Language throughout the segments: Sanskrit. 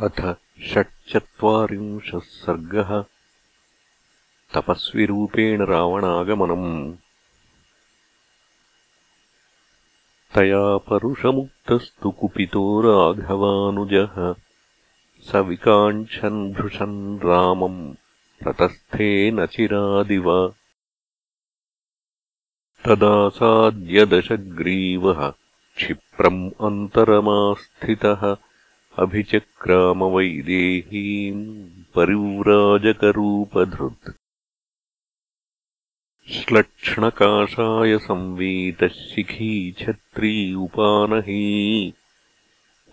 अथ षट्चत्वारिंशः सर्गः। तपस्विरूपेण रावणागमनम्। तया परुषमुक्तस्तु कुपितो राघवानुजः। स विकाङ्क्षन् भृशन् रामम्। प्रतस्थेन चिरादिव। तदासाद्यदशग्रीवः क्षिप्रम् अन्तरमास्थितः अभिचक्रामवैदेहीम् परिव्राजकरूपधृत्। श्लक्ष्णकाषायसंवीतशिखी छत्री उपानही।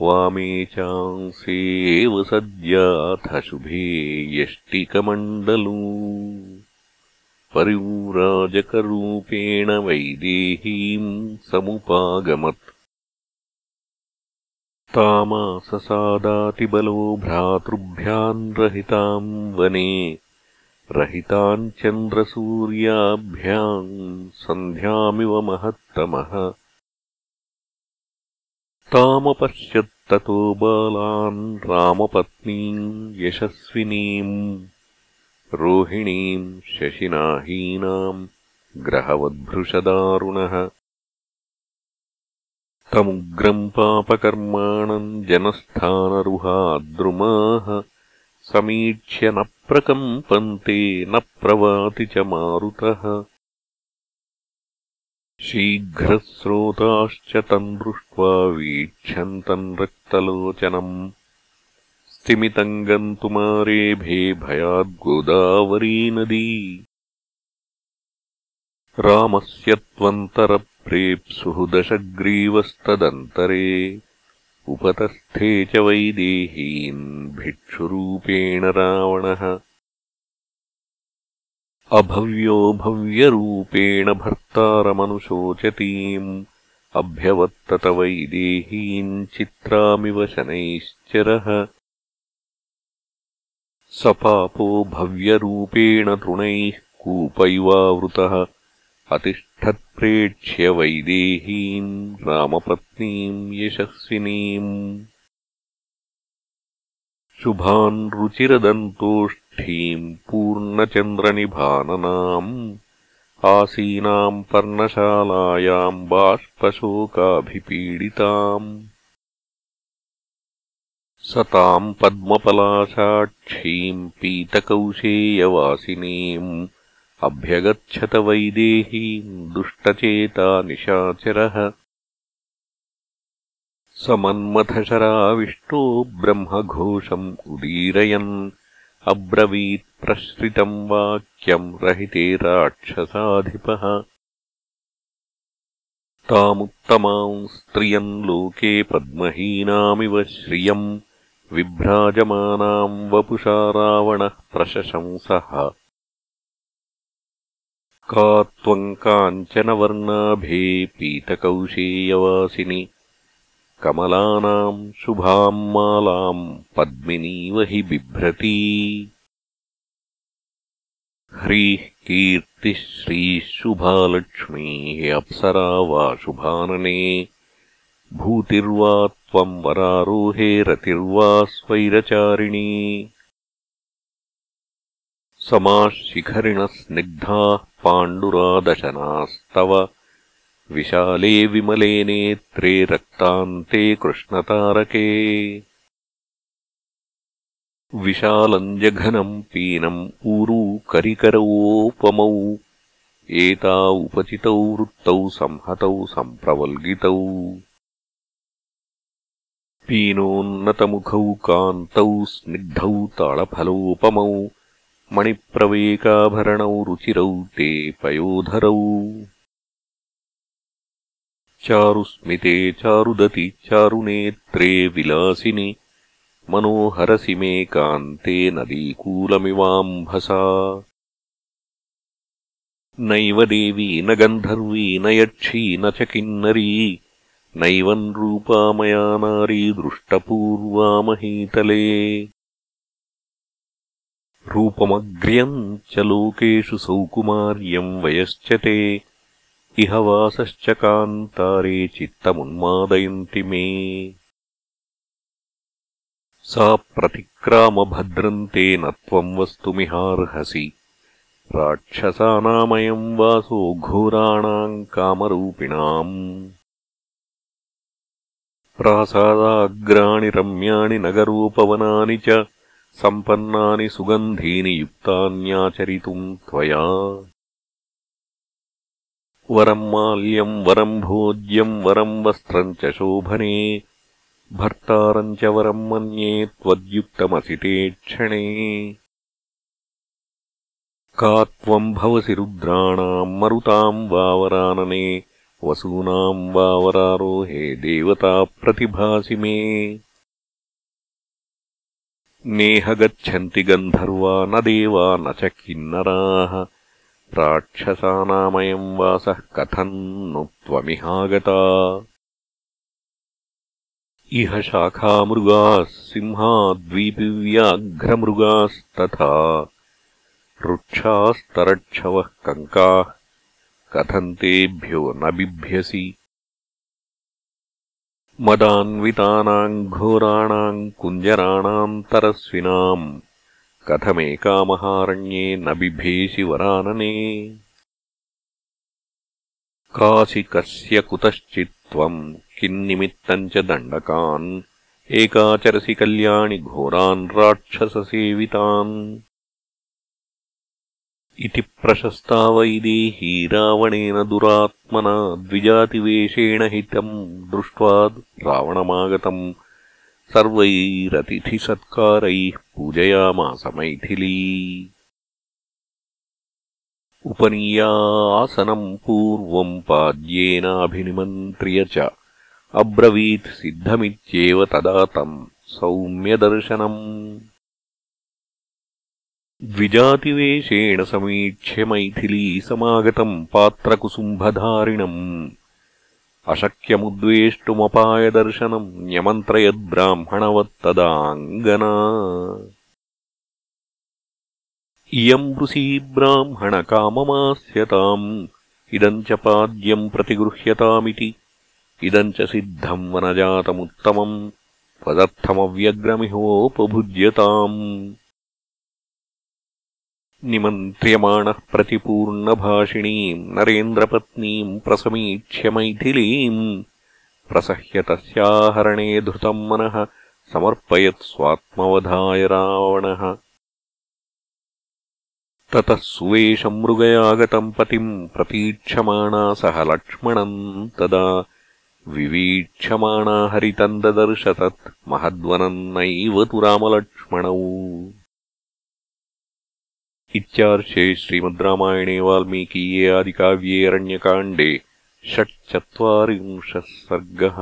वामे चांसे एव सद्याथ शुभे यष्टिकमण्डलू। परिव्राजकरूपेण वैदेहीम् समुपागमत् तामाससादातिबलो भ्रातृभ्याम् रहिताम् वने। रहिताम् चन्द्रसूर्याभ्याम् सन्ध्यामिव महत्तमः। तामपश्यत्ततो बालान् रामपत्नीम् यशस्विनीम् रोहिणीम् शशिनाहीनाम् ग्रहवद्भृशदारुणः तमुग्रम् पापकर्माणम् जनस्थानरुहाद्रुमाः समीक्ष्य न प्रकम्पन्ते न प्रवाति च मारुतः। शीघ्रस्रोताश्च तम् दृष्ट्वा वीक्षन्तम् रक्तलोचनम्। स्तिमितम् गन्तुमारेभे भयाद्गोदावरी नदी रामस्य त्वन्तरप्रेप्सुः दशग्रीवस्तदन्तरे उपतस्थे च वैदेहीन् भिक्षुरूपेण रावणः। अभव्यो भव्यरूपेण भर्तारमनुशोचतीम् अभ्यवत्तत वैदेहीम् चित्रामिव शनैश्चरः। स पापो भव्यरूपेण तृणैः कूपैवावृतः अतिष्ठत्प्रेक्ष्य वैदेहीम् रामपत्नीम् यशस्विनीम्। शुभान् रुचिरदन्तोष्ठीम् पूर्णचन्द्रनिभाननाम्। आसीनाम् पर्णशालायाम् बाष्पशोकाभिपीडिताम्। स ताम् पद्मपलाशाक्षीम् पीतकौशेयवासिनीम् अभ्यगच्छत वैदेहीम् दुष्टचेता निशाचरः। स मन्मथशराविष्टो ब्रह्मघोषम् उदीरयन् अब्रवीत्प्रश्रितम् वाक्यम् रहिते राक्षसाधिपः। तामुत्तमाम् स्त्रियम् लोके पद्महीनामिव श्रियम् विभ्राजमानाम् वपुषा रावणः प्रशशंसः का त्वम् काञ्चनवर्णाभे पीतकौशेयवासिनि कमलानाम् शुभाम् मालाम् पद्मिनीव हि बिभ्रती। ह्रीः कीर्तिः श्रीः शुभालक्ष्मीः अप्सरा वा शुभानने। भूतिर्वा त्वम् वरारोहे रतिर्वा स्वैरचारिणी समाशिखरिणः स्निग्धाः पाण्डुरादशनास्तव। विशाले विमले नेत्रे रक्तान्ते कृष्णतारके। विशालम् जघनम् पीनम् ऊरू करिकरोपमौ एता उपचितौ वृत्तौ संहतौ सम्प्रवल्गितौ। पीनोन्नतमुखौ कान्तौ स्निग्धौ ताळफलोपमौ मणिप्रवेकाभरणौ रुचिरौ ते पयोधरौ। चारुस्मिते चारुदति चारुनेत्रे विलासिनि मनोहरसि मे कान्ते नदीकूलमिवाम्भसा। नैव देवी न गन्धर्वी न यक्षी न च किन्नरी नैवम् रूपा मया नारी दृष्टपूर्वामहीतले रूपमग्र्यम् च लोकेषु सौकुमार्यम् वयश्च ते इह वासश्च कान्तारे चित्तमुन्मादयन्ति मे। सा प्रतिक्रामभद्रन्ते न त्वम् वस्तुमिहार्हसि। राक्षसानामयम् वासो घोराणाम् कामरूपिणाम्। प्रासादाग्राणि रम्याणि नगरोपवनानि च सम्पन्नानि सुगन्धीनि युक्तान्याचरितुम् त्वया। वरम् माल्यम् वरम् भोज्यम् वरम् वस्त्रम् च शोभने भर्तारम् च वरम् मन्ये त्वद्युक्तमसि ते क्षणे। का त्वम् भवसि रुद्राणाम् मरुताम् वावरानने वसूनाम् वावरारोहे देवता प्रतिभासि मे नेह गच्छन्ति गन्धर्वा न देवा न च किन्नराः। राक्षसानामयम् वासः कथम् नु त्वमिहागता। इह शाखामृगाः सिंहाद्वीपिव्याघ्रमृगास्तथा। वृक्षास्तरक्षवः कङ्काः कथम् तेभ्यो न बिभ्यसि मदान्वितानाम् घोराणाम् कुञ्जराणाम् तरस्विनाम् कथमेकामहारण्ये न बिभेषि वरानने। कासि कस्य कुतश्चित्त्वम् किन्निमित्तम् च दण्डकान् एकाचरसि कल्याणि घोरान् राक्षससेवितान् इति प्रशस्ता वैदेही रावणेन दुरात्मना द्विजातिवेषेण हितम् दृष्ट्वा रावणमागतम् सर्वैरतिथिसत्कारैः पूजयामास मैथिली। उपनीया आसनम् पूर्वम् पाद्येनाभिनिमन्त्र्य च अब्रवीत् सिद्धमित्येव तदा तम् सौम्यदर्शनम् द्विजातिवेषेण समीक्ष्य मैथिली समागतम् पात्रकुसुम्भधारिणम्। अशक्यमुद्वेष्टुमपायदर्शनम् न्यमन्त्रयद्ब्राह्मणवत्तदाङ्गना। इयम् वृषी ब्राह्मणकाममास्यताम् इदम् च पाद्यम् प्रतिगृह्यतामिति इदम् च सिद्धम् वनजातमुत्तमम् त्वदर्थमव्यग्रमिहोपभुज्यताम् निमन्त्र्यमाणः प्रतिपूर्णभाषिणीम् नरेन्द्रपत्नीम् प्रसमीक्ष्य मैथिलीम् प्रसह्य तस्याहरणे धृतम् मनः समर्पयत् स्वात्मवधाय रावणः। ततः सुवेशम् मृगयागतम् पतिम् प्रतीक्षमाणा सह लक्ष्मणम् तदा विवीक्षमाणा हरितम् ददर्श तत् महद्वनम् नैव तु रामलक्ष्मणौ इत्यार्षे श्रीमद् रामायणे वाल्मीकीये आदिकाव्ये अरण्यकाण्डे षट्चत्वारिंशः सर्गः